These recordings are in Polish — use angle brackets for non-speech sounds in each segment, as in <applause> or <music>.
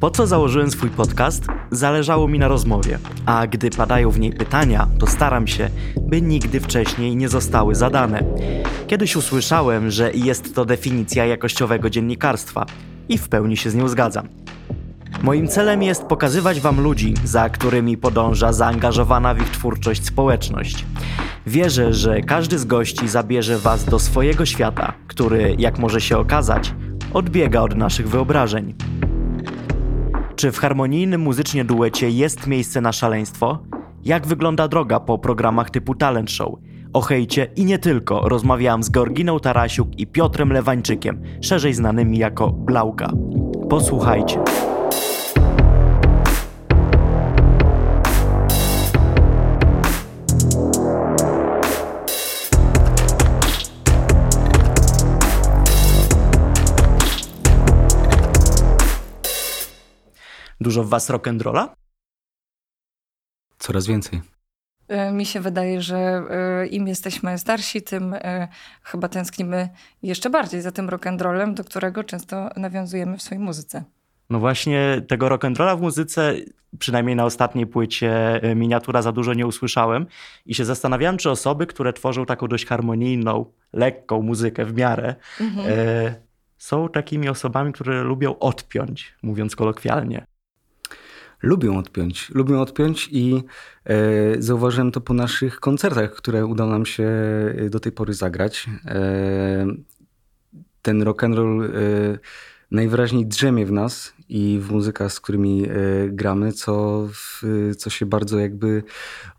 Po co założyłem swój podcast? Zależało mi na rozmowie, a gdy padają w niej pytania, to staram się, by nigdy wcześniej nie zostały zadane. Kiedyś usłyszałem, że jest to definicja jakościowego dziennikarstwa i w pełni się z nią zgadzam. Moim celem jest pokazywać Wam ludzi, za którymi podąża zaangażowana w ich twórczość społeczność. Wierzę, że każdy z gości zabierze Was do swojego świata, który, jak może się okazać, odbiega od naszych wyobrażeń. Czy w harmonijnym muzycznie duecie jest miejsce na szaleństwo? Jak wygląda droga po programach typu Talent Show? O hejcie i nie tylko rozmawiałam z Georginą Tarasiuk i Piotrem Lewańczykiem, szerzej znanymi jako Blauka. Posłuchajcie. Dużo w was rock'n'rolla? Coraz więcej. E, mi się wydaje, że e, im jesteśmy starsi, tym e, chyba tęsknimy jeszcze bardziej za tym rock'n'rollem, do którego często nawiązujemy w swojej muzyce. No właśnie tego rock'n'rolla w muzyce, przynajmniej na ostatniej płycie Miniatura za dużo nie usłyszałem i się zastanawiałem, czy osoby, które tworzą taką dość harmonijną, lekką muzykę w miarę, mhm. e, są takimi osobami, które lubią odpiąć, mówiąc kolokwialnie lubią odpiąć. Lubią odpiąć i e, zauważyłem to po naszych koncertach, które udało nam się e, do tej pory zagrać. E, ten rock and roll e, najwyraźniej drzemie w nas i w muzykach, z którymi e, gramy, co, w, co się bardzo jakby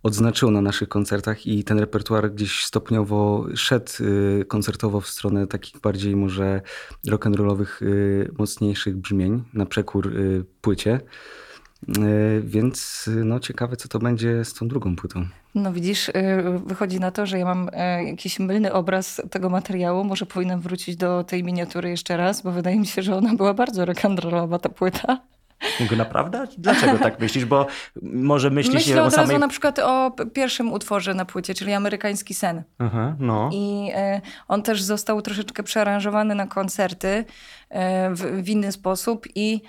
odznaczyło na naszych koncertach i ten repertuar gdzieś stopniowo szedł e, koncertowo w stronę takich bardziej może rock'n'rollowych, mocniejszych brzmień na przekór płycie. E, więc no, ciekawe, co to będzie z tą drugą płytą. No widzisz, e, wychodzi na to, że ja mam e, jakiś mylny obraz tego materiału. Może powinnam wrócić do tej miniatury jeszcze raz, bo wydaje mi się, że ona była bardzo rock'n'rollowa, ta płyta. Naprawdę? Dlaczego tak myślisz? Bo może myślisz Myślę nie od o samej... razu na przykład o pierwszym utworze na płycie, czyli Amerykański Sen. Aha, no. I on też został troszeczkę przearanżowany na koncerty w, w inny sposób i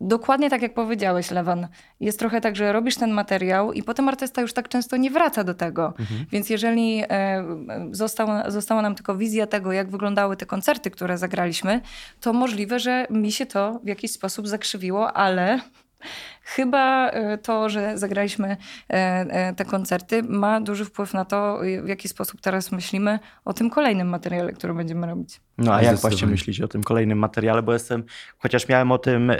dokładnie tak jak powiedziałeś, Lewan. Jest trochę tak, że robisz ten materiał i potem artysta już tak często nie wraca do tego. Mhm. Więc jeżeli e, została, została nam tylko wizja tego, jak wyglądały te koncerty, które zagraliśmy, to możliwe, że mi się to w jakiś sposób zakrzywiło, ale Chyba e, to, że zagraliśmy e, e, te koncerty, ma duży wpływ na to, w jaki sposób teraz myślimy o tym kolejnym materiale, który będziemy robić. No a jak właśnie myślicie o tym kolejnym materiale? Bo jestem, chociaż miałem o tym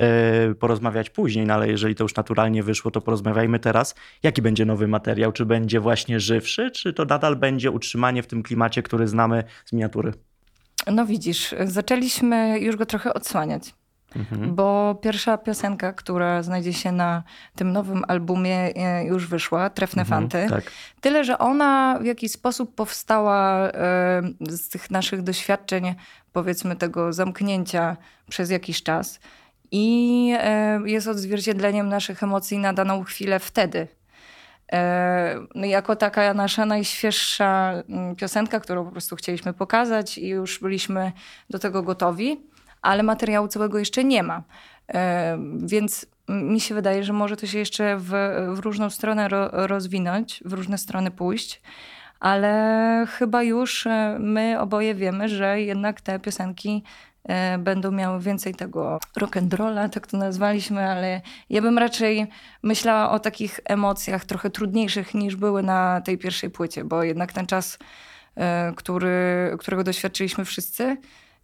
porozmawiać później, no ale jeżeli to już naturalnie wyszło, to porozmawiajmy teraz. Jaki będzie nowy materiał? Czy będzie właśnie żywszy, czy to nadal będzie utrzymanie w tym klimacie, który znamy z miniatury? No widzisz, zaczęliśmy już go trochę odsłaniać. Mhm. Bo pierwsza piosenka, która znajdzie się na tym nowym albumie, e, już wyszła, Trefne mhm, Fanty. Tak. Tyle, że ona w jakiś sposób powstała e, z tych naszych doświadczeń, powiedzmy, tego zamknięcia przez jakiś czas. I e, jest odzwierciedleniem naszych emocji na daną chwilę wtedy. No jako taka nasza najświeższa mm, piosenka, którą po prostu chcieliśmy pokazać i już byliśmy do tego gotowi ale materiału całego jeszcze nie ma. E, więc mi się wydaje, że może to się jeszcze w, w różną stronę ro, rozwinąć, w różne strony pójść ale chyba już e, my oboje wiemy, że jednak te piosenki e, będą miały więcej tego rock'n'rolla, tak to nazwaliśmy, ale ja bym raczej myślała o takich emocjach trochę trudniejszych niż były na tej pierwszej płycie, bo jednak ten czas, który, którego doświadczyliśmy wszyscy,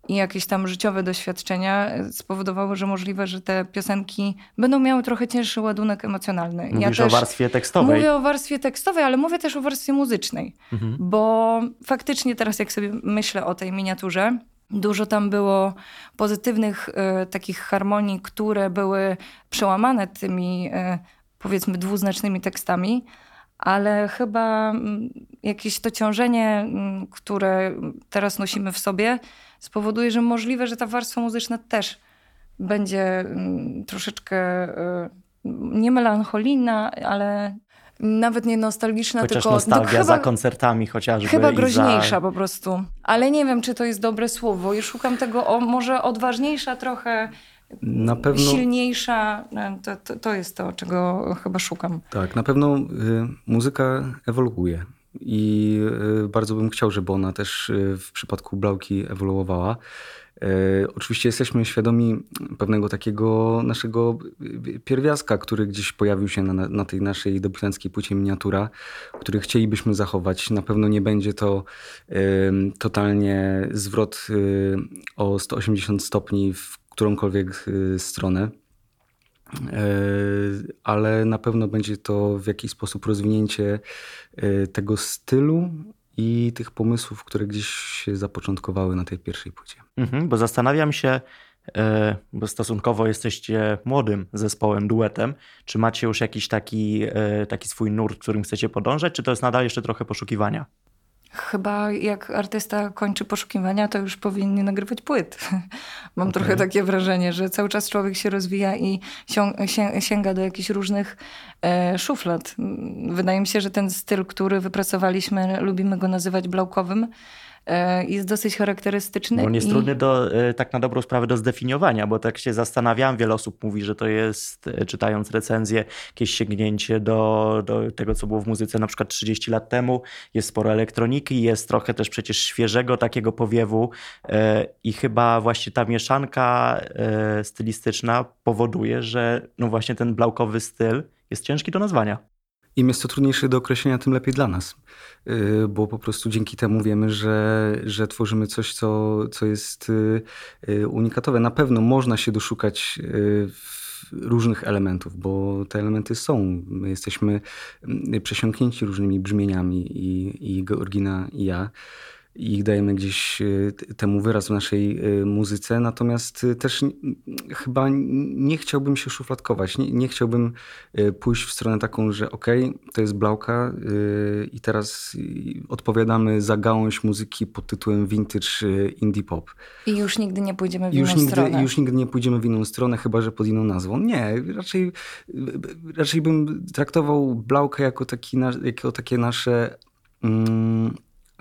i jakieś tam życiowe doświadczenia e, spowodowały, że możliwe, że te piosenki będą miały trochę cięższy ładunek emocjonalny. Mówisz ja o warstwie tekstowej. Mówię o warstwie tekstowej, ale mówię też o warstwie muzycznej, mhm. bo faktycznie teraz jak sobie myślę o tej miniaturze, Dużo tam było pozytywnych y, takich harmonii, które były przełamane tymi y, powiedzmy dwuznacznymi tekstami, ale chyba mm, jakieś to ciążenie, mm, które teraz nosimy w sobie, spowoduje, że możliwe, że ta warstwa muzyczna też będzie mm, troszeczkę e, nie melancholijna, ale nawet nie nostalgiczna, Chociaż tylko... nostalgia chyba, za koncertami chociażby. Chyba groźniejsza za... po prostu. Ale nie wiem, czy to jest dobre słowo. I szukam tego o, może odważniejsza trochę na pewno, silniejsza. To, to, to, jest to, czego chyba szukam. Tak, na pewno y, muzyka ewoluuje. I y, bardzo bym chciał, żeby ona też y, w przypadku Blauki ewoluowała. E, oczywiście jesteśmy świadomi pewnego takiego naszego pierwiastka, który gdzieś pojawił się na, na tej naszej debiutanckiej płycie miniatura, który chcielibyśmy zachować. Na pewno nie będzie to totalnie zwrot y, o 180 stopni w którąkolwiek y, stronę. E, ale na pewno będzie to w jakiś sposób rozwinięcie y, tego stylu, i tych pomysłów, które gdzieś się zapoczątkowały na tej pierwszej płycie. Mhm, bo zastanawiam się, e, bo stosunkowo jesteście młodym zespołem, duetem, czy macie już jakiś taki, e, taki swój nurt, którym chcecie podążać, czy to jest nadal jeszcze trochę poszukiwania? Chyba jak artysta kończy poszukiwania, to już powinien nagrywać płyt. <laughs> Mam okay. trochę takie wrażenie, że cały czas człowiek się rozwija i sięga do jakichś różnych e, szuflad. Wydaje mi się, że ten styl, który wypracowaliśmy, lubimy go nazywać blałkowym, jest dosyć charakterystyczny. On jest i... trudny do, e, tak na dobrą sprawę do zdefiniowania, bo tak się zastanawiałem, wiele osób mówi, że to jest, e, czytając recenzję, jakieś sięgnięcie do, do tego, co było w muzyce na przykład 30 lat temu. Jest sporo elektroniki, jest trochę też przecież świeżego takiego powiewu i chyba właśnie ta mieszanka stylistyczna powoduje, że no właśnie ten blaukowy styl jest ciężki do nazwania. Im jest to trudniejsze do określenia, tym lepiej dla nas. Y, bo po prostu dzięki temu wiemy, że, że tworzymy coś, co, co jest y, y, unikatowe. Na pewno można się doszukać różnych elementów, bo te elementy są. My jesteśmy przesiąknięci różnymi brzmieniami i, i Georgina i ja i dajemy gdzieś y, temu wyraz w naszej y, muzyce. Natomiast y, też chyba nie chciałbym się szufladkować. Nie, nie chciałbym pójść w stronę taką, że okej, okay, to jest Blauka i teraz odpowiadamy za gałąź muzyki pod tytułem vintage indie pop. I już nigdy nie pójdziemy w inną już nigdy, stronę. Już nigdy nie pójdziemy w inną stronę, chyba że pod inną nazwą. Nie, raczej, raczej bym traktował Blaukę jako, taki, jako takie nasze...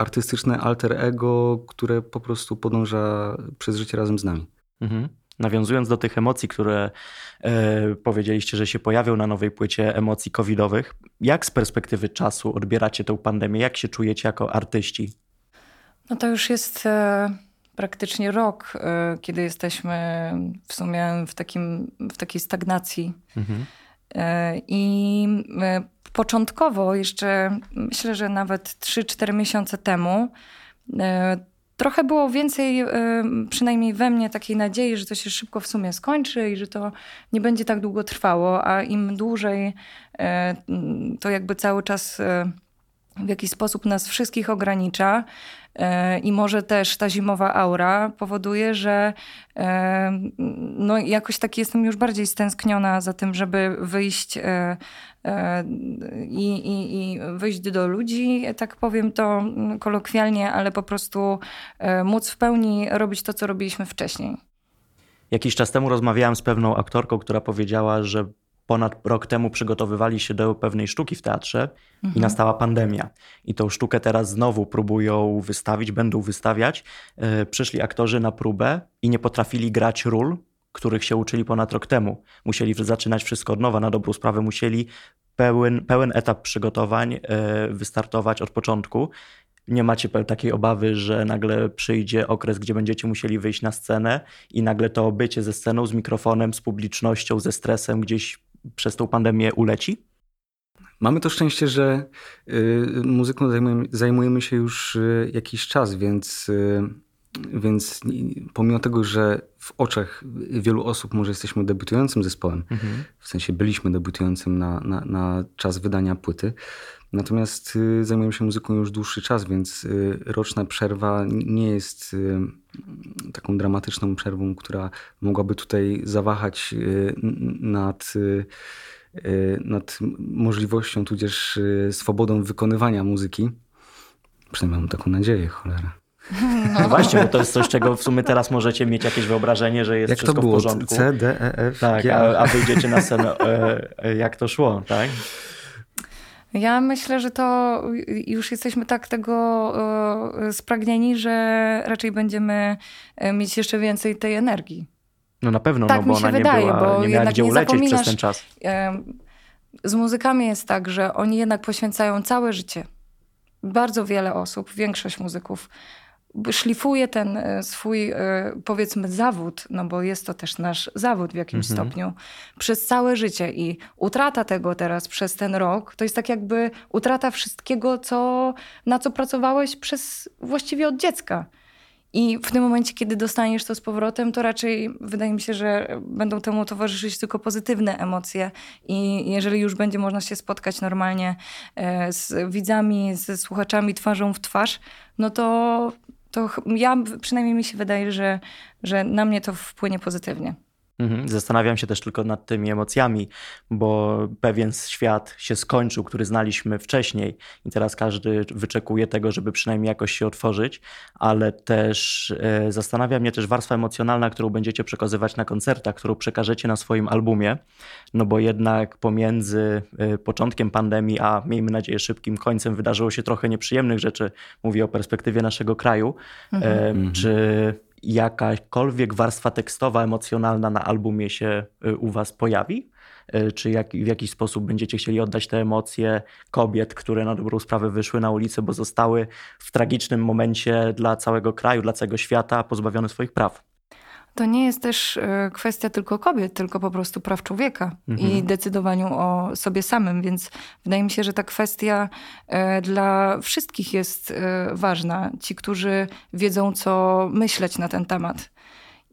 Artystyczne alter ego, które po prostu podąża przez życie razem z nami. Mhm. Nawiązując do tych emocji, które e, powiedzieliście, że się pojawią na nowej płycie emocji covidowych, jak z perspektywy czasu odbieracie tę pandemię? Jak się czujecie jako artyści? No to już jest e, praktycznie rok, e, kiedy jesteśmy w sumie w, takim, w takiej stagnacji. Mhm. E, I e, początkowo, jeszcze myślę, że nawet 3-4 miesiące temu, e, trochę było więcej, przynajmniej we mnie, takiej nadziei, że to się szybko w sumie skończy i że to nie będzie tak długo trwało, a im dłużej to jakby cały czas w jakiś sposób nas wszystkich ogranicza. I może też ta zimowa aura powoduje, że no jakoś tak jestem już bardziej stęskniona za tym, żeby wyjść E, i, i, i wyjść do ludzi, tak powiem to kolokwialnie, ale po prostu e, móc w pełni robić to, co robiliśmy wcześniej. Jakiś czas temu rozmawiałem z pewną aktorką, która powiedziała, że ponad rok temu przygotowywali się do pewnej sztuki w teatrze mhm. i nastała pandemia. I tą sztukę teraz znowu próbują wystawić, będą wystawiać. E, przyszli aktorzy na próbę i nie potrafili grać ról, których się uczyli ponad rok temu. Musieli zaczynać wszystko od nowa, na dobrą sprawę musieli pełen, pełen etap przygotowań e, wystartować od początku. Nie macie takiej obawy, że nagle przyjdzie okres, gdzie będziecie musieli wyjść na scenę i nagle to bycie ze sceną, z mikrofonem, z publicznością, ze stresem gdzieś przez tą pandemię uleci? Mamy to szczęście, że y, muzyką zajmujemy, zajmujemy, się już y, jakiś czas, więc y, więc pomimo tego, że w oczach wielu osób może jesteśmy debiutującym zespołem, mhm. w sensie byliśmy debiutującym na, na, na czas wydania płyty, natomiast y, zajmujemy się muzyką już dłuższy czas, więc y, roczna przerwa nie jest y, taką dramatyczną przerwą, która mogłaby tutaj zawahać nad, nad możliwością, tudzież swobodą wykonywania muzyki. Przynajmniej mam taką nadzieję, cholera. No. właśnie, bo to jest coś, czego w sumie teraz możecie mieć jakieś wyobrażenie, że jest jak wszystko to było? w porządku. C, D, E, F, Tak, a, a wyjdziecie na scenę, e, e, jak to szło, tak? Ja myślę, że to już jesteśmy tak tego spragnieni, że raczej będziemy mieć jeszcze więcej tej energii. No na pewno, tak no bo mi się ona wydaje, nie, była, bo nie miała gdzie nie ulecieć przez ten czas. Z muzykami jest tak, że oni jednak poświęcają całe życie. Bardzo wiele osób, większość muzyków szlifuje ten e, swój, e, powiedzmy, zawód, no bo jest to też nasz zawód w jakimś mhm. stopniu, przez całe życie. I utrata tego teraz przez ten rok, to jest tak jakby utrata wszystkiego, co, na co pracowałeś przez właściwie od dziecka. I w tym momencie, kiedy dostaniesz to z powrotem, to raczej wydaje mi się, że będą temu towarzyszyć tylko pozytywne emocje. I jeżeli już będzie można się spotkać normalnie e, z widzami, ze słuchaczami twarzą w twarz, no to, to ja przynajmniej mi się wydaje, że, że na mnie to wpłynie pozytywnie. Mhm. Zastanawiam się też tylko nad tymi emocjami, bo pewien świat się skończył, który znaliśmy wcześniej, i teraz każdy wyczekuje tego, żeby przynajmniej jakoś się otworzyć, ale też e, zastanawia mnie też warstwa emocjonalna, którą będziecie przekazywać na koncertach, którą przekażecie na swoim albumie, no bo jednak pomiędzy e, początkiem pandemii, a miejmy nadzieję szybkim końcem, wydarzyło się trochę nieprzyjemnych rzeczy. Mówię o perspektywie naszego kraju. Mhm. E, czy jakakolwiek warstwa tekstowa, emocjonalna na albumie się y, u Was pojawi? Y, czy jak, w jakiś sposób będziecie chcieli oddać te emocje kobiet, które na dobrą sprawę wyszły na ulicę, bo zostały w tragicznym momencie dla całego kraju, dla całego świata pozbawione swoich praw? To nie jest też e, kwestia tylko kobiet, tylko po prostu praw człowieka mhm. i decydowaniu o sobie samym. Więc wydaje mi się, że ta kwestia e, dla wszystkich jest e, ważna. Ci, którzy wiedzą, co myśleć na ten temat.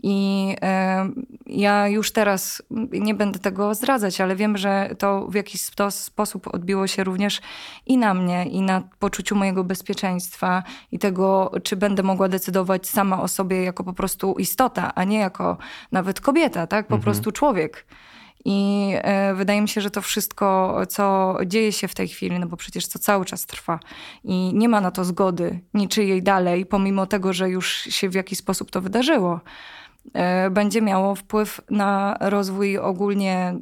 I e, ja już teraz nie będę tego zdradzać, ale wiem, że to w jakiś sposób odbiło się również i na mnie, i na poczuciu mojego bezpieczeństwa, i tego, czy będę mogła decydować sama o sobie jako po prostu istota, a nie jako nawet kobieta, tak? Po mhm. prostu człowiek. I e, wydaje mi się, że to wszystko, co dzieje się w tej chwili, no bo przecież to cały czas trwa i nie ma na to zgody niczyjej dalej, pomimo tego, że już się w jakiś sposób to wydarzyło. E, będzie miało wpływ na rozwój ogólnie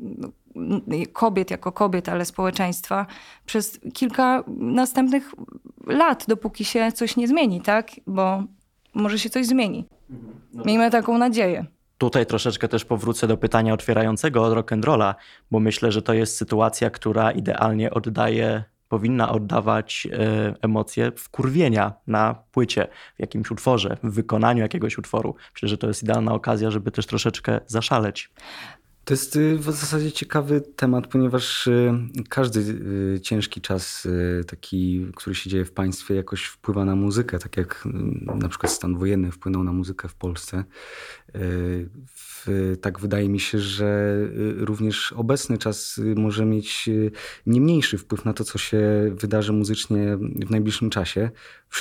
kobiet jako kobiet, ale społeczeństwa przez kilka następnych lat, dopóki się coś nie zmieni, tak? Bo może się coś zmieni. Mhm. Miejmy taką nadzieję. Tutaj troszeczkę też powrócę do pytania otwierającego od rock'n'rolla, bo myślę, że to jest sytuacja, która idealnie oddaje powinna oddawać e, emocje wkurwienia na płycie, w jakimś utworze, w wykonaniu jakiegoś utworu. Myślę, że to jest idealna okazja, żeby też troszeczkę zaszaleć. To jest y, w zasadzie ciekawy temat, ponieważ y, każdy y, ciężki czas, taki, który się dzieje w państwie, jakoś wpływa na muzykę, tak jak na przykład stan wojenny wpłynął na muzykę w Polsce. Tak wydaje mi się, że również obecny czas może mieć nie mniejszy wpływ na to, co się wydarzy muzycznie w najbliższym czasie,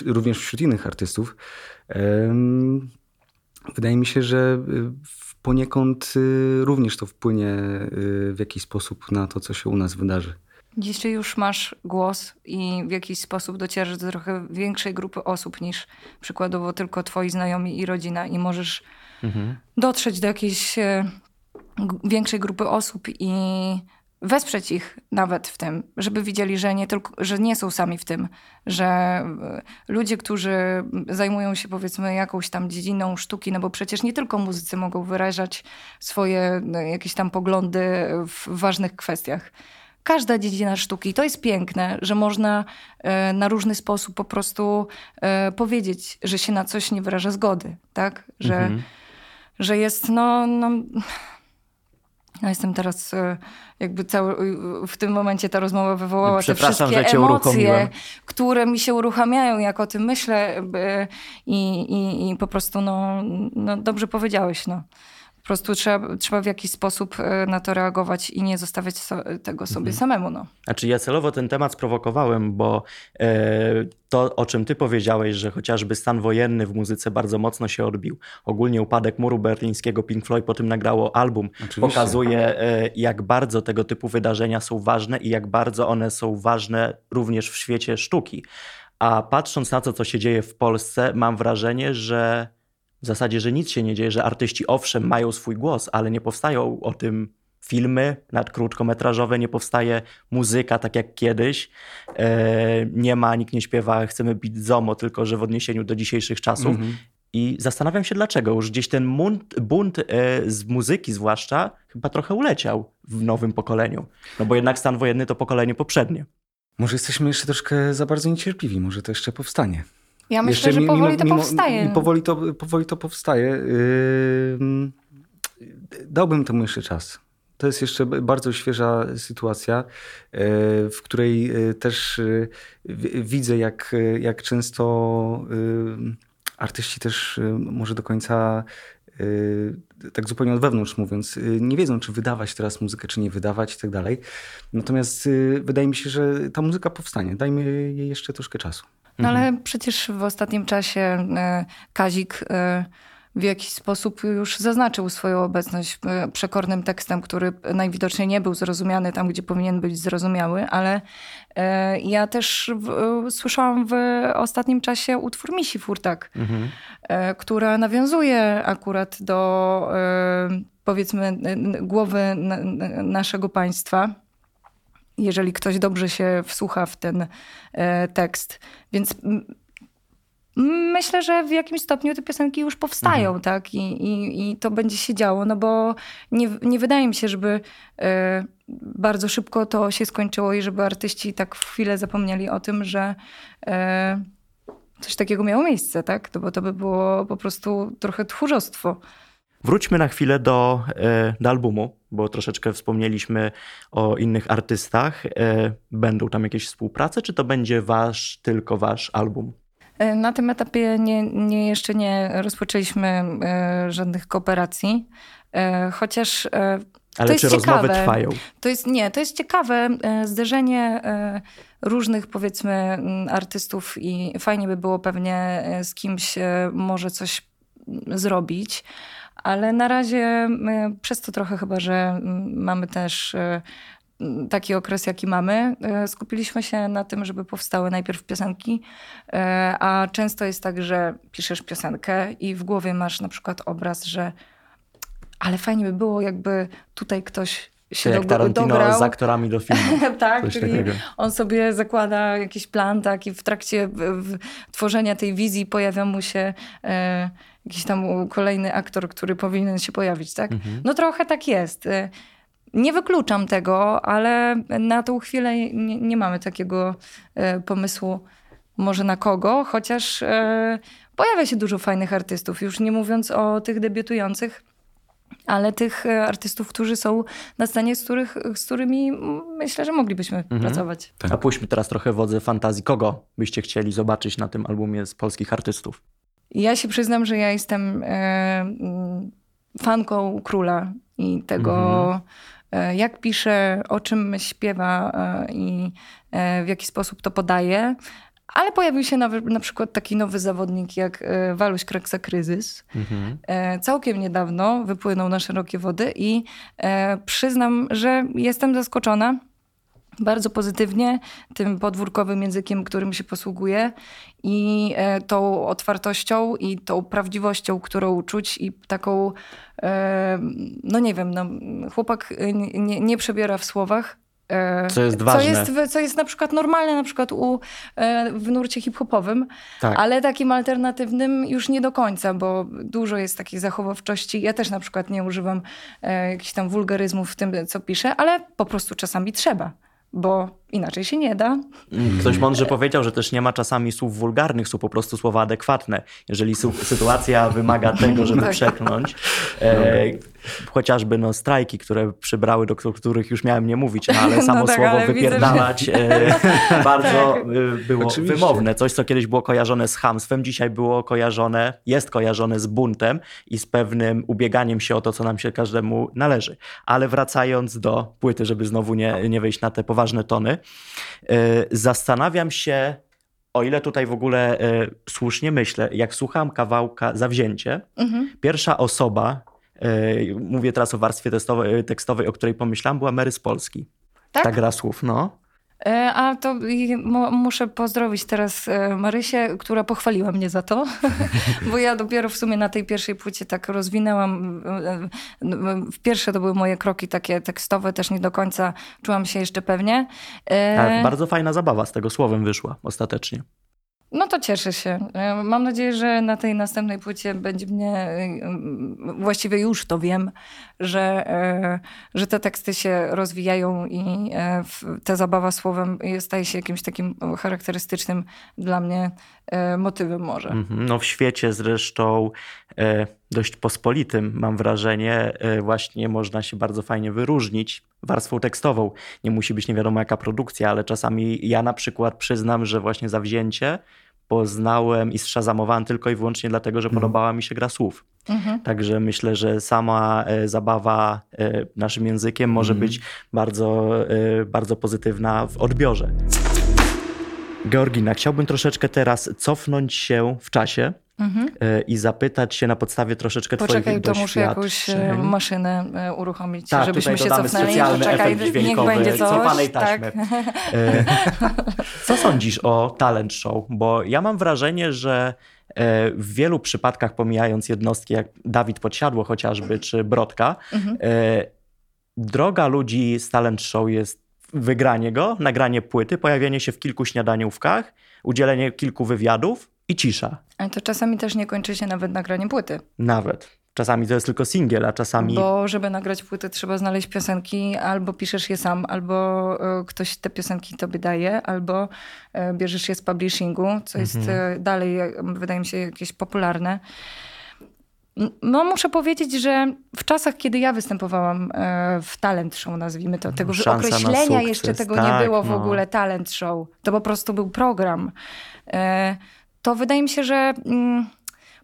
również wśród innych artystów. Wydaje mi się, że poniekąd y, również to wpłynie y, w jakiś sposób na to, co się u nas wydarzy. Dzisiaj już masz głos i w jakiś sposób docierasz do trochę większej grupy osób niż przykładowo tylko twoi znajomi i rodzina i możesz mhm. dotrzeć do jakiejś większej grupy osób i wesprzeć ich nawet w tym, żeby widzieli, że nie, tylko, że nie są sami w tym, że e, ludzie, którzy zajmują się powiedzmy jakąś tam dziedziną sztuki, no bo przecież nie tylko muzycy mogą wyrażać swoje no, jakieś tam poglądy w ważnych kwestiach. Każda dziedzina sztuki, to jest piękne, że można e, na różny sposób po prostu e, powiedzieć, że się na coś nie wyraża zgody, tak? Że, mhm. że jest no, no ja jestem teraz e, jakby cały, w tym momencie ta rozmowa wywołała te wszystkie emocje, które mi się uruchamiają, jak o tym myślę i, i, i po prostu no, no dobrze powiedziałeś. No. Po prostu trzeba, trzeba w jakiś sposób e, na to reagować i nie zostawiać so, tego sobie mhm. samemu. No. Znaczy ja celowo ten temat sprowokowałem, bo e, to, o czym ty powiedziałeś, że chociażby stan wojenny w muzyce bardzo mocno się odbił. Ogólnie upadek muru berlińskiego Pink Floyd po tym nagrało album. Oczywiście. Pokazuje, e, jak bardzo tego typu wydarzenia są ważne i jak bardzo one są ważne również w świecie sztuki. A patrząc na to, co się dzieje w Polsce, mam wrażenie, że w zasadzie, że nic się nie dzieje, że artyści owszem mają swój głos, ale nie powstają o tym filmy nad krótkometrażowe, nie powstaje muzyka tak jak kiedyś. E, nie ma, nikt nie śpiewa chcemy bić zomo, tylko że w odniesieniu do dzisiejszych czasów. Mm -hmm. I zastanawiam się dlaczego. Już gdzieś ten bunt, bunt z muzyki zwłaszcza chyba trochę uleciał w nowym pokoleniu. No bo jednak stan wojenny to pokolenie poprzednie. Może jesteśmy jeszcze troszkę za bardzo niecierpliwi, może to jeszcze powstanie. Ja myślę, jeszcze, że powoli mimo, to mimo, powstaje. Powoli to, powoli to powstaje. Yy, dałbym temu jeszcze czas. To jest jeszcze bardzo świeża sytuacja, yy, w której yy, też widzę, jak, jak często artyści też może do końca tak zupełnie od wewnątrz mówiąc, nie wiedzą, czy wydawać teraz muzykę, czy nie wydawać i tak dalej. Natomiast wydaje mi się, że ta muzyka powstanie. Dajmy jej jeszcze troszkę czasu. No ale mhm. przecież w ostatnim czasie e, Kazik e, w jakiś sposób już zaznaczył swoją obecność e, przekornym tekstem, który najwidoczniej nie był zrozumiany tam, gdzie powinien być zrozumiały, ale ja też w, słyszałam w ostatnim czasie utwór Misi Furtak, mhm. która nawiązuje akurat do powiedzmy głowy naszego państwa jeżeli ktoś dobrze się wsłucha w ten e, tekst. Więc myślę, że w jakimś stopniu te piosenki już powstają, mhm. tak? I, i, I to będzie się działo, no bo nie, nie wydaje mi się, żeby e, bardzo szybko to się skończyło i żeby artyści tak w chwilę zapomnieli o tym, że e, coś takiego miało miejsce, tak? To, bo to by było po prostu trochę tchórzostwo. Wróćmy na chwilę do, do albumu, bo troszeczkę wspomnieliśmy o innych artystach. E, będą tam jakieś współprace, czy to będzie wasz, tylko wasz album? E, na tym etapie nie, nie, jeszcze nie rozpoczęliśmy żadnych kooperacji, chociaż ale to czy rozmowy trwają? To jest, nie, to jest ciekawe zderzenie różnych powiedzmy artystów i fajnie by było pewnie z kimś może coś zrobić ale na razie przez to trochę chyba, że mamy też e, taki okres, jaki mamy, e, skupiliśmy się na tym, żeby powstały najpierw piosenki, a często jest tak, że piszesz piosenkę i w głowie masz na przykład obraz, że ale fajnie by było, jakby tutaj ktoś się jak Tarantino dograł. z aktorami do filmu. <laughs> tak, Coś czyli takiego. on sobie zakłada jakiś plan, tak, i w trakcie w, w tworzenia tej wizji pojawia mu się e, jakiś tam kolejny aktor, który powinien się pojawić, tak? Mhm. No trochę tak jest. E, nie wykluczam tego, ale na tą chwilę nie, nie mamy takiego e, pomysłu może na kogo, chociaż e, pojawia się dużo fajnych artystów, już nie mówiąc o tych debiutujących ale tych e, artystów, którzy są na scenie, z, których, z którymi myślę, że moglibyśmy mhm. pracować. Tak. A pójdźmy teraz trochę wodze fantazji. Kogo byście chcieli zobaczyć na tym albumie z polskich artystów? Ja się przyznam, że ja jestem e, fanką króla i tego, mhm. e, jak pisze, o czym śpiewa e, i e, w jaki sposób to podaje. Ale pojawił się na, na przykład taki nowy zawodnik jak e, Waluś Kraksa Kryzys. Mhm. E, całkiem niedawno wypłynął na szerokie wody i e, przyznam, że jestem zaskoczona bardzo pozytywnie tym podwórkowym językiem, którym się posługuje i tą otwartością i tą prawdziwością, którą czuć i taką, no nie wiem, no, chłopak nie, nie przebiera w słowach, co jest ważne. Co jest, co jest na przykład normalne na przykład u, e, w nurcie hip-hopowym, tak. ale takim alternatywnym już nie do końca, bo dużo jest takiej zachowawczości. Ja też na przykład nie używam e, jakichś tam wulgaryzmów w tym, co piszę, ale po prostu czasami trzeba, bo Inaczej się nie da. Mm, ktoś mądrze powiedział, że też nie ma czasami słów wulgarnych, są po prostu słowa adekwatne. Jeżeli sytuacja wymaga <laughs> tego, żeby tak. przekląć, e, chociażby no, strajki, które przybrały, do których już miałem nie mówić, no, ale <laughs> samo no tak, słowo ale wypierdalać widzę, że... e, <laughs> bardzo tak. E, było Oczywiście. wymowne. Coś, co kiedyś było kojarzone z hamstwem, dzisiaj było kojarzone, jest kojarzone z buntem i z pewnym ubieganiem się o to, co nam się każdemu należy. Ale wracając do płyty, żeby znowu nie, nie wejść na te poważne tony, E, zastanawiam się, o ile tutaj w ogóle e, słusznie myślę, jak słucham kawałka Zawzięcie, mhm. pierwsza osoba, e, mówię teraz o warstwie tekstowej, o której pomyślałam, była Mary z Polski. Tak? Ta gra słów, no. E, a to muszę pozdrowić teraz e, Marysię, która pochwaliła mnie za to, <laughs> bo ja dopiero w sumie na tej pierwszej płycie tak rozwinęłam. E, w pierwsze to były moje kroki takie tekstowe, też nie do końca czułam się jeszcze pewnie. Tak, bardzo fajna zabawa z tego słowem wyszła ostatecznie. No to cieszę się. Mam nadzieję, że na tej następnej płycie będzie mnie, właściwie już to wiem, że, e, że te teksty się rozwijają i ta zabawa słowem staje się jakimś takim charakterystycznym dla mnie motywem może. Mhm. No w świecie zresztą dość pospolitym, mam wrażenie, właśnie można się bardzo fajnie wyróżnić warstwą tekstową. Nie musi być nie wiadomo jaka produkcja, ale czasami ja na przykład przyznam, że właśnie zawzięcie poznałem i zszazamowałem tylko i wyłącznie dlatego, że mhm. podobała mi się gra słów. Mhm. Także myślę, że sama e, zabawa e, naszym językiem może mhm. być bardzo, e, bardzo pozytywna w odbiorze. Georgina, chciałbym troszeczkę teraz cofnąć się w czasie mhm. E, i zapytać się na podstawie troszeczkę Poczekaj, twoich to muszę jakąś e, maszynę e, uruchomić, tak, żebyśmy się cofnęli. Poczekaj, niech będzie coś. Cofanej taśmy. Tak. <laughs> Co sądzisz o talent show? Bo ja mam wrażenie, że w wielu przypadkach, pomijając jednostki jak Dawid Podsiadło chociażby, czy Brodka, mhm. droga ludzi z talent show jest wygranie go, nagranie płyty, pojawienie się w kilku śniadaniówkach, udzielenie kilku wywiadów i cisza. Ale to czasami też nie kończy się nawet nagraniem płyty. Nawet. Czasami to jest tylko singiel, a czasami. Bo żeby nagrać płytę, trzeba znaleźć piosenki, albo piszesz je sam, albo e, ktoś te piosenki tobie daje, albo e, bierzesz je z publishingu, co jest mhm. E, dalej, wydaje mi się, jakieś popularne. No, muszę powiedzieć, że w czasach, kiedy ja występowałam w talent show, nazwijmy to, tego Szansa określenia jeszcze tego tak, nie było w no. ogóle talent show. To po prostu był program. E, to wydaje mi się, że mm,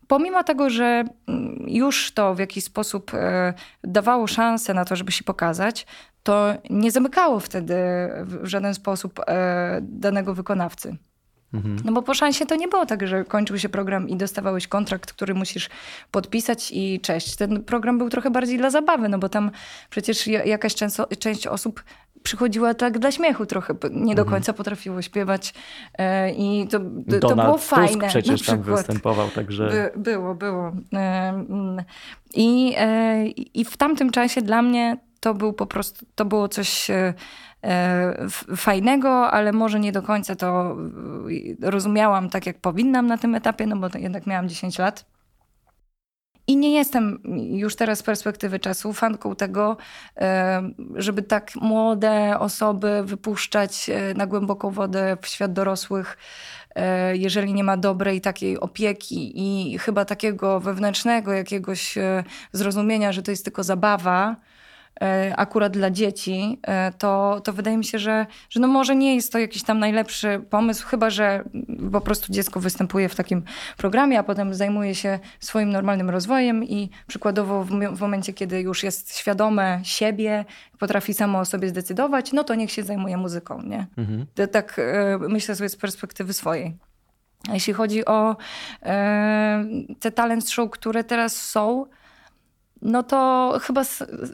pomimo tego, że mm, już to w jakiś sposób e, dawało szansę na to, żeby się pokazać, to nie zamykało wtedy w żaden sposób danego wykonawcy. Mhm. No bo po szansie to nie było tak, że kończył się program i dostawałeś kontrakt, który musisz podpisać i cześć. Ten program był trochę bardziej dla zabawy, no bo tam przecież jakaś część, część osób przychodziła tak dla śmiechu trochę, nie do mhm. końca potrafiło śpiewać e, i to, to, było fajne. Tusk przecież tam występował, także... By, było, było. I, e, I w tamtym czasie dla mnie to był po prostu, to było coś E, fajnego, ale może nie do końca to rozumiałam tak, jak powinnam na tym etapie, no bo jednak miałam 10 lat. I nie jestem już teraz z perspektywy czasu fanką tego, e, żeby tak młode osoby wypuszczać na głęboką wodę w świat dorosłych, jeżeli nie ma dobrej takiej opieki i chyba takiego wewnętrznego jakiegoś zrozumienia, że to jest tylko zabawa, E, akurat dla dzieci, e, to, to wydaje mi się, że, że no może nie jest to jakiś tam najlepszy pomysł, chyba że po prostu dziecko występuje w takim programie, a potem zajmuje się swoim normalnym rozwojem i przykładowo w, w momencie, kiedy już jest świadome siebie, potrafi samo o sobie zdecydować, no to niech się zajmuje muzyką, nie? Mhm. To, tak e, myślę sobie z perspektywy swojej. A jeśli chodzi o e, te talent show, które teraz są, no to chyba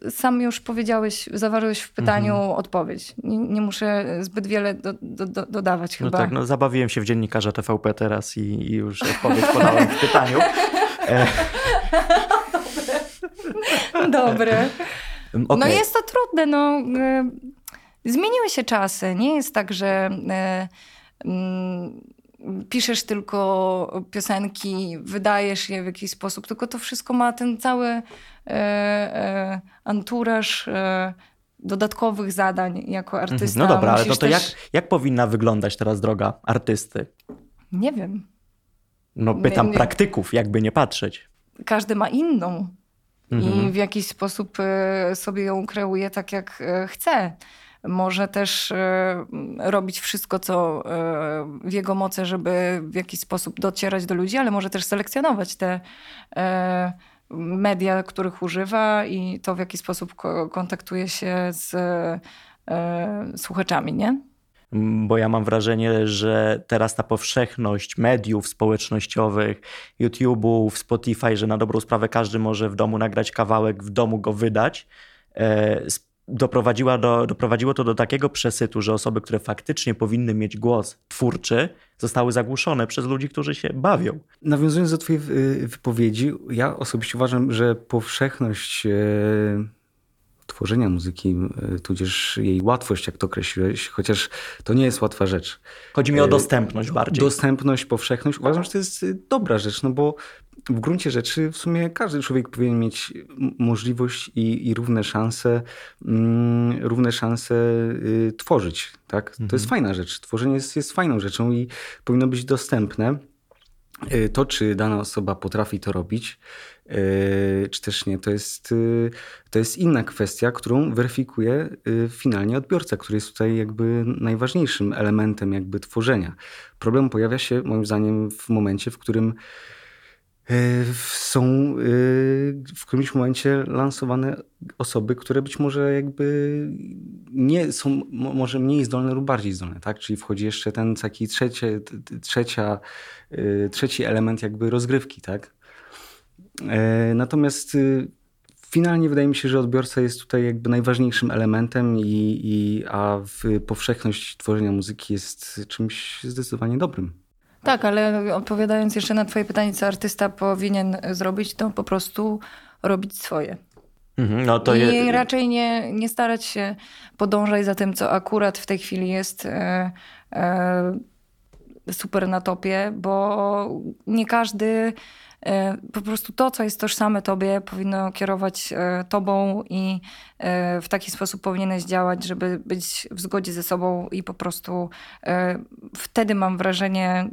sam już powiedziałeś, zawarłeś w pytaniu mhm. odpowiedź. Nie, nie, muszę zbyt wiele do, do, do, dodawać no chyba. No tak, no zabawiłem się w dziennikarza TVP teraz i, i już odpowiedź podałem w pytaniu. E... <laughs> Dobre. <laughs> Dobre. Okay. No jest to trudne, no. E, zmieniły się czasy. Nie jest tak, że e, mm, piszesz tylko piosenki, wydajesz je w jakiś sposób, tylko to wszystko ma ten cały e, e, anturaż e, dodatkowych zadań jako mhm. artysta. No dobra, ale to, to też... jak, jak powinna wyglądać teraz droga artysty? Nie wiem. No pytam nie, nie. praktyków, jakby nie patrzeć. Każdy ma inną. Mhm. I w jakiś sposób e, sobie ją kreuje tak, jak e, chce może też e, robić wszystko, co e, w jego mocy, żeby w jakiś sposób docierać do ludzi, ale może też selekcjonować te e, media, których używa i to, w jaki sposób kontaktuje się z słuchaczami, nie? Bo ja mam wrażenie, że teraz ta powszechność mediów społecznościowych, YouTube'ów, Spotify, że na dobrą sprawę każdy może w domu nagrać kawałek, w domu go wydać, doprowadziła do, doprowadziło to do takiego przesytu, że osoby, które faktycznie powinny mieć głos twórczy, zostały zagłuszone przez ludzi, którzy się bawią. Nawiązując do Twojej wypowiedzi, ja osobiście uważam, że powszechność e, tworzenia muzyki, e, tudzież jej łatwość, jak to określiłeś, chociaż to nie jest łatwa rzecz. Chodzi mi o dostępność bardziej. Dostępność, powszechność. Uważam, że to jest dobra rzecz, no bo w gruncie rzeczy w sumie każdy człowiek powinien mieć możliwość i, i równe szanse, mm, równe szanse y, tworzyć. Tak? Mhm. To jest mhm. fajna rzecz. Tworzenie jest, jest fajną rzeczą i powinno być dostępne. Y, to, czy dana osoba potrafi to robić, y, czy też nie, to jest, y, to jest inna kwestia, którą weryfikuje finalnie odbiorca, który jest tutaj jakby najważniejszym elementem jakby tworzenia. Problem pojawia się moim zdaniem w momencie, w którym są w którymś momencie lansowane osoby, które być może jakby nie są może mniej zdolne lub bardziej zdolne, tak? Czyli wchodzi jeszcze ten taki trzecie, trzecia, trzeci element jakby rozgrywki, tak? Natomiast finalnie wydaje mi się, że odbiorca jest tutaj jakby najważniejszym elementem i, i a powszechność tworzenia muzyki jest czymś zdecydowanie dobrym. Tak, ale odpowiadając jeszcze na Twoje pytanie, co artysta powinien zrobić, to po prostu robić swoje. Mhm, no to I je... raczej nie, nie starać się podążać za tym, co akurat w tej chwili jest e, e, super na topie, bo nie każdy po prostu to, co jest tożsame tobie, powinno kierować e, tobą i e, w taki sposób powinieneś działać, żeby być w zgodzie ze sobą i po prostu wtedy mam wrażenie,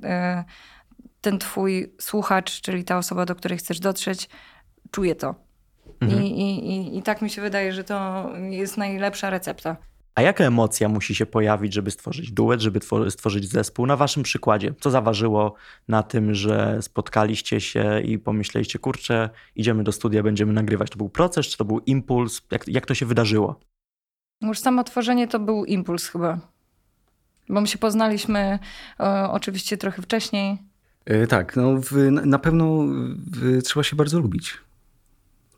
ten twój słuchacz, czyli ta osoba, do której chcesz dotrzeć, czuje to. Mhm. I, i, I tak mi się wydaje, że to jest najlepsza recepta. A jaka emocja musi się pojawić, żeby stworzyć duet, żeby stworzyć zespół? Na waszym przykładzie, co zaważyło na tym, że spotkaliście się i pomyśleliście, kurczę, idziemy do studia, będziemy nagrywać? To był proces, czy to był impuls? Jak, jak to się wydarzyło? Już samo tworzenie to był impuls chyba. Bo my się poznaliśmy e, oczywiście trochę wcześniej. Yy, tak, no w, na pewno w, trzeba się bardzo lubić.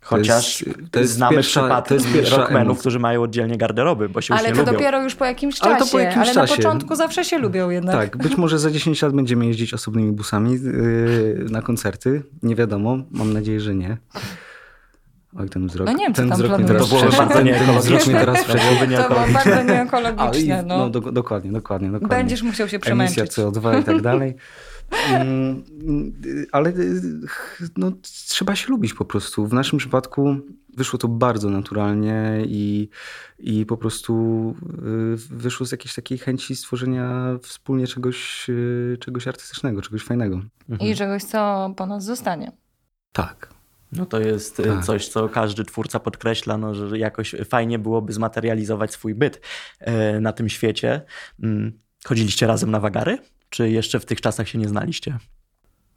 Chociaż to jest, to jest znamy pierwsza, przypadki to jest pierwsza rockmenów, którzy mają oddzielnie garderoby, bo się Ale już nie to lubią. dopiero już po jakimś czasie. Ale, to po jakimś ale czasie. na początku zawsze się lubią jednak. Tak, być może za 10 lat będziemy jeździć osobnymi busami yy, na koncerty. Nie wiadomo, mam nadzieję, że nie. Oj, ten wzrok. No nie wiem, ten co tam wzrok teraz, To byłoby bardzo nieekologiczne. Teraz to byłoby bardzo nieekologiczne. No. no do, dokładnie, dokładnie, dokładnie. Będziesz musiał się przemęczyć. Emisja CO2 i tak <laughs> dalej. Mm, ale no, trzeba się lubić po prostu. W naszym przypadku wyszło to bardzo naturalnie i, i po prostu y, wyszło z jakiejś takiej chęci stworzenia wspólnie czegoś, y, czegoś artystycznego, czegoś fajnego. Mhm. I czegoś, co po nas zostanie. Tak. No to jest y, tak. coś, co każdy twórca podkreśla, no, że jakoś fajnie byłoby zmaterializować swój byt na tym świecie. Mm, chodziliście razem na wagary? Czy jeszcze w tych czasach się nie znaliście?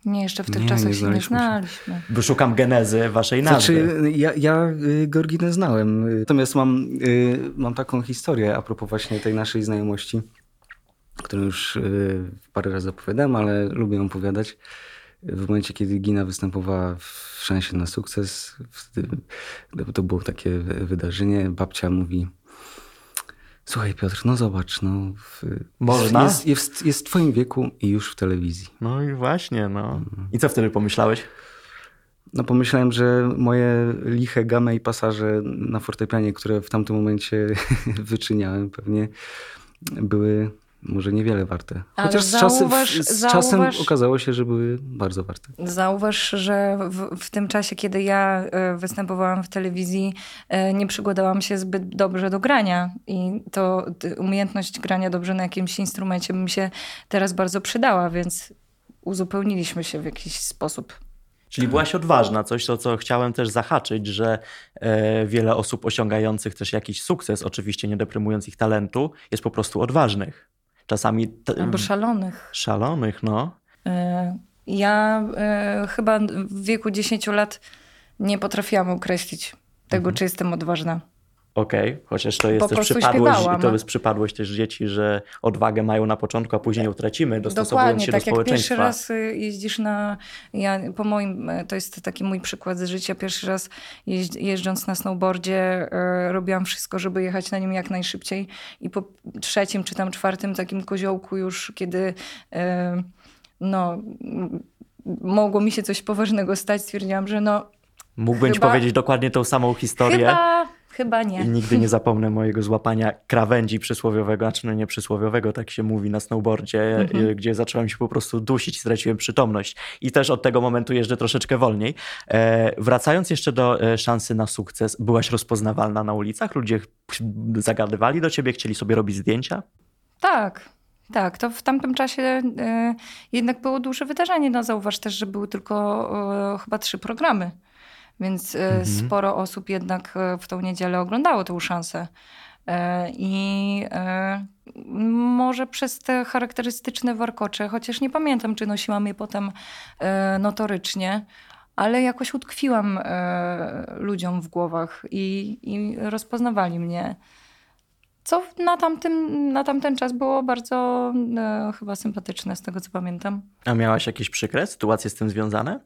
Nie, jeszcze w tych nie, czasach nie się nie znaliśmy. Wyszukam genezy waszej nazwy. Znaczy, ja, ja y, Gorginę znałem. Natomiast mam, y, mam taką historię a propos właśnie tej naszej znajomości, którą już y, parę razy opowiadałem, ale lubię ją opowiadać. W momencie, kiedy Gina występowała w Szansie na sukces, to było takie wydarzenie, babcia mówi Słuchaj Piotr, no zobacz, no w, Można? Jest, jest, jest w twoim wieku i już w telewizji. No i właśnie, no. I co wtedy pomyślałeś? No pomyślałem, że moje liche game i pasaże na fortepianie, które w tamtym momencie <laughs> wyczyniałem pewnie były może niewiele warte. Chociaż z, zauważ, czasem, z czasem zauważ, okazało się, że były bardzo warte. Zauważ, że w, w, tym czasie, kiedy ja e, występowałam w telewizji, e, nie przygotowałam się zbyt dobrze do grania. I to umiejętność grania dobrze na jakimś instrumencie by mi się teraz bardzo przydała, więc uzupełniliśmy się w jakiś sposób. Czyli byłaś odważna, coś, o co chciałem też zahaczyć, że e, wiele osób osiągających też jakiś sukces, oczywiście nie deprymując ich talentu, jest po prostu odważnych czasami... T- Albo szalonych. Szalonych, no. E, ja e, chyba w wieku 10 lat nie potrafiłam określić tego, mhm. czy jestem odważna. Okej, okay. chociaż to jest po też przypadłość, to jest przypadłość też dzieci, że odwagę mają na początku, a później ją tracimy, dostosowując Dokładnie, się tak do społeczeństwa. Jak pierwszy raz y, jeździsz na, ja po moim, to jest taki mój przykład z życia, pierwszy raz jeżdżąc na snowboardzie y, robiłam wszystko, żeby jechać na nim jak najszybciej i po trzecim czy tam czwartym takim koziołku już, kiedy y, no mogło mi się coś poważnego stać, stwierdziłam, że no Mógłbym chyba, ci powiedzieć dokładnie tą samą historię. Chyba chyba nie. I nigdy nie zapomnę mojego złapania krawędzi przysłowiowego, znaczy no nie przysłowiowego, tak się mówi na snowboardzie, mhm. gdzie zacząłem się po prostu dusić straciłem przytomność. I też od tego momentu jeżdżę troszeczkę wolniej. E, wracając jeszcze do e, szansy na sukces, byłaś rozpoznawalna na ulicach? Ludzie zagadywali do ciebie, chcieli sobie robić zdjęcia? Tak, tak, to w tamtym czasie y, jednak było duże wydarzenie. No, zauważ też, że były tylko y, chyba trzy programy, więc y, mhm. sporo osób jednak w tą niedzielę oglądało tę szansę. I może przez te charakterystyczne warkocze, chociaż nie pamiętam, czy nosiłam je potem notorycznie, ale jakoś utkwiłam ludziom w głowach i, i rozpoznawali mnie. Co na, tamtym, na tamten czas było bardzo e, chyba sympatyczne, z tego co pamiętam. A miałaś jakieś przykre sytuacje z tym związane?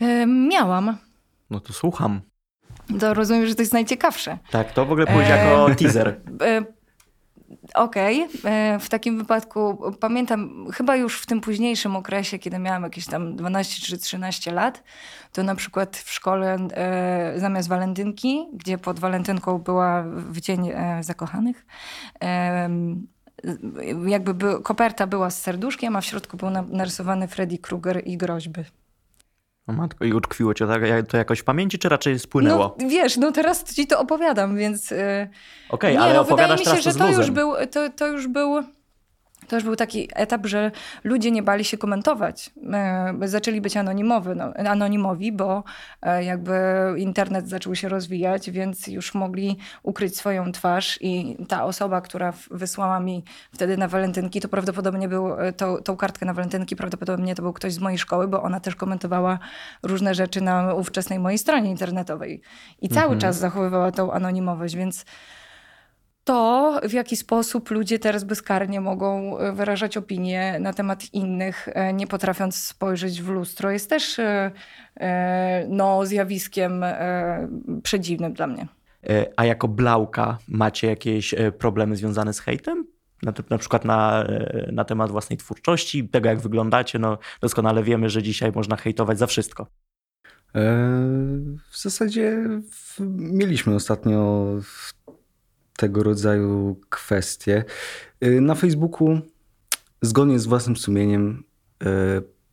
E, miałam. No to słucham. To rozumiem, że to jest najciekawsze. Tak, to w ogóle pójdzie e, jako teaser. <laughs> E, Okej, okay. W takim wypadku pamiętam, chyba już w tym późniejszym okresie, kiedy miałam jakieś tam 12 czy 13 lat, to na przykład w szkole e, zamiast walentynki, gdzie pod walentynką była w dzień e, zakochanych, e, jakby by, koperta była z serduszkiem, a w środku był narysowany Freddy Krueger i groźby. O matko, i utkwiło cię to jakoś w pamięci, czy raczej spłynęło? No wiesz, no teraz ci to opowiadam, więc... Yy... Okej, okay, ale no, opowiadasz wydaje mi się, że to już był, to, to już był to już był taki etap, że ludzie nie bali się komentować. E, zaczęli być anonimowy, no, anonimowi, bo e, jakby internet zaczął się rozwijać, więc już mogli ukryć swoją twarz i ta osoba, która wysłała mi wtedy na walentynki, to prawdopodobnie był, e, to, tą kartkę na walentynki prawdopodobnie to był ktoś z mojej szkoły, bo ona też komentowała różne rzeczy na ówczesnej mojej stronie internetowej. I cały mhm. czas zachowywała tą anonimowość, więc to, w jaki sposób ludzie teraz bezkarnie mogą e, wyrażać opinie na temat innych, e, nie potrafiąc spojrzeć w lustro, jest też e, no, zjawiskiem przedziwnym dla mnie. A jako blauka macie jakieś problemy związane z hejtem? Na, na przykład na, na temat własnej twórczości, tego jak wyglądacie, no doskonale wiemy, że dzisiaj można hejtować za wszystko. W zasadzie mieliśmy ostatnio tego rodzaju kwestie. Y, na Facebooku, zgodnie z własnym sumieniem, y,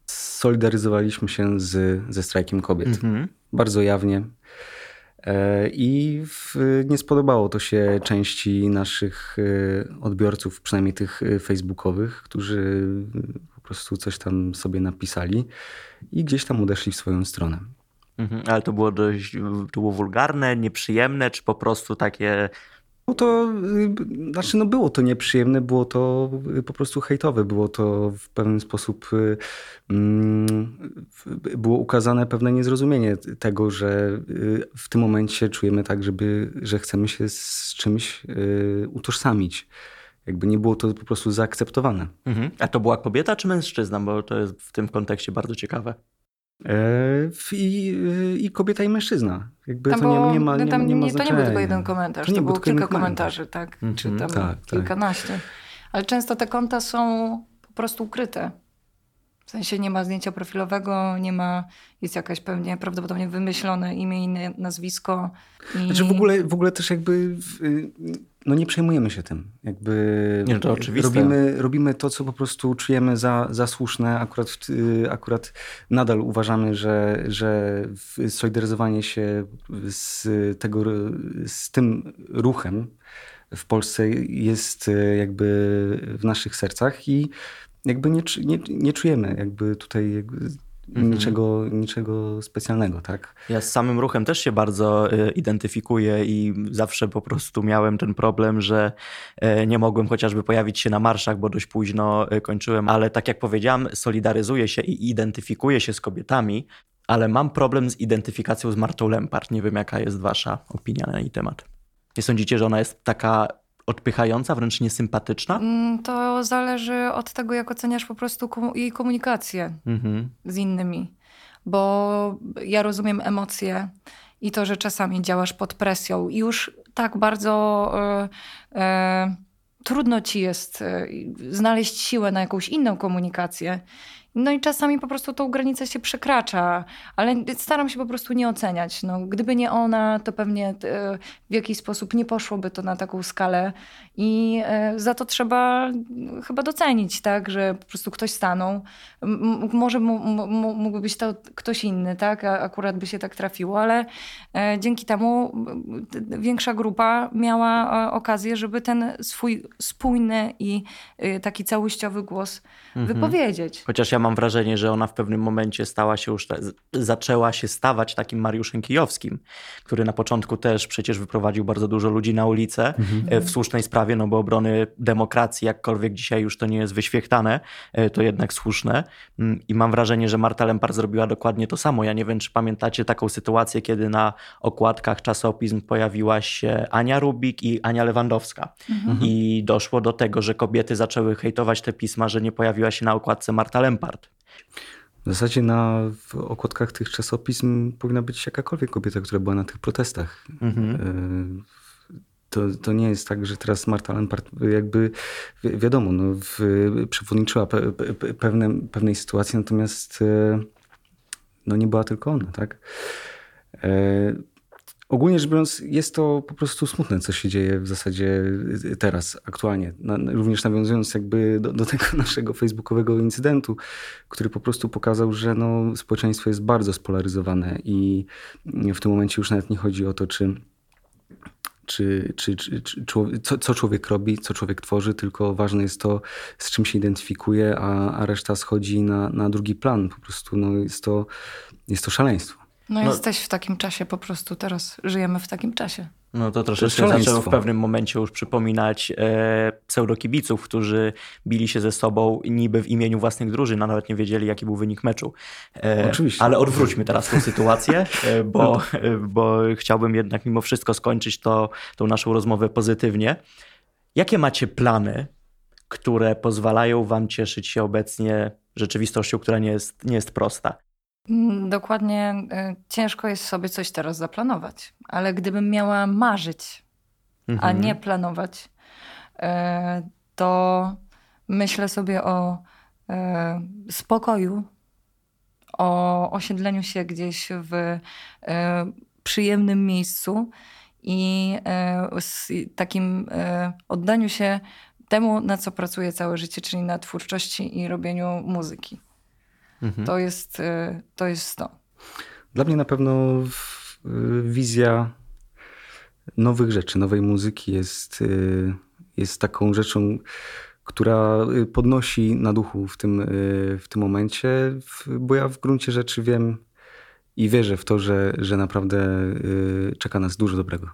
solidaryzowaliśmy się z, ze strajkiem kobiet. Mhm. Bardzo jawnie. Y, I w, nie spodobało to się części naszych odbiorców, przynajmniej tych facebookowych, którzy po prostu coś tam sobie napisali i gdzieś tam odeszli w swoją stronę. Mhm, ale to było dość to było wulgarne, nieprzyjemne, czy po prostu takie było to, y, znaczy no było to nieprzyjemne, było to y, po prostu hejtowe, było to w pewien sposób, y, mm, było ukazane pewne niezrozumienie tego, że w tym momencie czujemy tak, żeby, że chcemy się z czymś utożsamić. Jakby nie było to po prostu zaakceptowane. Mhm. A to była kobieta czy mężczyzna? Bo to jest w tym kontekście bardzo ciekawe. E, I, I, kobieta i mężczyzna. Jakby tam to nie, nie ma, nie, tam nie, ma nie, To nie był tylko jeden komentarz, to, to było kilka komentarzy, tak? Mm -hmm. Czy tam tak, kilkanaście. Tak. Ale często te konta są po prostu ukryte. W sensie nie ma zdjęcia profilowego, nie ma, jest jakaś pewnie prawdopodobnie wymyślone imię i nazwisko. I... Znaczy w ogóle, w ogóle też jakby no nie przejmujemy się tym. Jakby nie, to oczywiste. Robimy, robimy to, co po prostu czujemy za, za słuszne. Akurat, akurat nadal uważamy, że, że solidaryzowanie się z, tego, z tym ruchem w Polsce jest jakby w naszych sercach i jakby nie, nie, nie czujemy jakby tutaj jakby mhm. niczego, niczego specjalnego, tak? Ja z samym ruchem też się bardzo y, identyfikuję i zawsze po prostu miałem ten problem, że y, nie mogłem chociażby pojawić się na marszach, bo dość późno y, kończyłem, ale tak jak powiedziałam, solidaryzuję się i identyfikuję się z kobietami, ale mam problem z identyfikacją z Martą Lempart. Nie wiem, jaka jest wasza opinia na jej temat. Nie sądzicie, że ona jest taka odpychająca, wręcz niesympatyczna? Mm, to zależy od tego, jak oceniasz po prostu jej komunikację mhm. z innymi. Bo ja rozumiem emocje i to, że czasami działasz pod presją i już tak bardzo e, e, trudno ci jest e, znaleźć siłę na jakąś inną komunikację No i czasami po prostu tą granicę się przekracza, ale staram się po prostu nie oceniać. No, gdyby nie ona, to pewnie e, w jakiś sposób nie poszłoby to na taką skalę i e, za to trzeba chyba docenić, tak, że po prostu ktoś stanął. Może mógłby być to ktoś inny, tak, akurat by się tak trafiło, ale e, dzięki temu większa grupa miała okazję, żeby ten swój spójny i taki całościowy głos mhm. wypowiedzieć. Chociaż ja mam wrażenie, że ona w pewnym momencie stała się już, zaczęła się stawać takim Mariuszem Kijowskim, który na początku też przecież wyprowadził bardzo dużo ludzi na ulicę mhm. W słusznej sprawie, no bo obrony demokracji, jakkolwiek dzisiaj już to nie jest wyświechtane, e, to jednak słuszne. Mm, I mam wrażenie, że Marta Lempar zrobiła dokładnie to samo. Ja nie wiem, czy pamiętacie taką sytuację, kiedy na okładkach czasopism pojawiła się Ania Rubik i Ania Lewandowska. Mhm. I doszło do tego, że kobiety zaczęły hejtować te pisma, że nie pojawiła się na okładce Marta Lempart. W zasadzie na w okładkach tych czasopism powinna być jakakolwiek kobieta, która była na tych protestach. Mhm. E, to, to nie jest tak, że teraz Marta Lempart jakby, wi wiadomo, no, w, przewodniczyła pe, pe, pewne, pewnej sytuacji, natomiast e, no, nie była tylko ona, tak? Ogólnie rzecz biorąc, jest to po prostu smutne, co się dzieje w zasadzie teraz, aktualnie. również nawiązując jakby do, do, tego <laughs> naszego facebookowego incydentu, który po prostu pokazał, że no, społeczeństwo jest bardzo spolaryzowane i w tym momencie już nawet nie chodzi o to, czy czy, czy, czy, czy co, co, człowiek robi, co człowiek tworzy, tylko ważne jest to, z czym się identyfikuje, a, a reszta schodzi na, na drugi plan. Po prostu no, jest, to, jest to szaleństwo. No, no, jesteś w takim czasie, po prostu teraz żyjemy w takim czasie. No to troszeczkę to zaczęło w pewnym momencie już przypominać e, pseudokibiców, którzy bili się ze sobą niby w imieniu własnych drużyn, a nawet nie wiedzieli, jaki był wynik meczu. E, Oczywiście. Ale odwróćmy teraz tę sytuację, e, <laughs> bo, e, bo chciałbym jednak mimo wszystko skończyć to, tą naszą rozmowę pozytywnie. Jakie macie plany, które pozwalają wam cieszyć się obecnie rzeczywistością, która nie jest, nie jest prosta? Mm, dokładnie y, ciężko jest sobie coś teraz zaplanować, ale gdybym miała marzyć, mhm. a nie planować, y, to myślę sobie o y, spokoju, o osiedleniu się gdzieś w przyjemnym miejscu i takim oddaniu się temu, na co pracuję całe życie, czyli na twórczości i robieniu muzyki. Mhm. To, jest, y, to jest to. Dla mnie na pewno wizja nowych rzeczy, nowej muzyki jest, y, jest taką rzeczą, która y, podnosi na duchu w tym, w tym momencie, bo ja w gruncie rzeczy wiem i wierzę w to, że, że naprawdę czeka nas dużo dobrego.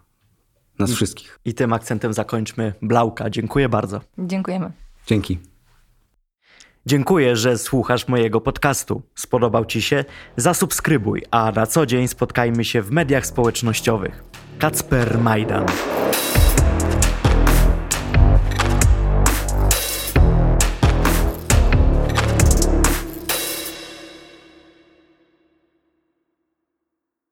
Nas wszystkich. I tym akcentem zakończmy. Blauka, dziękuję bardzo. Dziękujemy. Dzięki. Dziękuję, że słuchasz mojego podcastu. Spodobał Ci się? Zasubskrybuj, a na co dzień spotkajmy się w mediach społecznościowych. Kacper Majdan.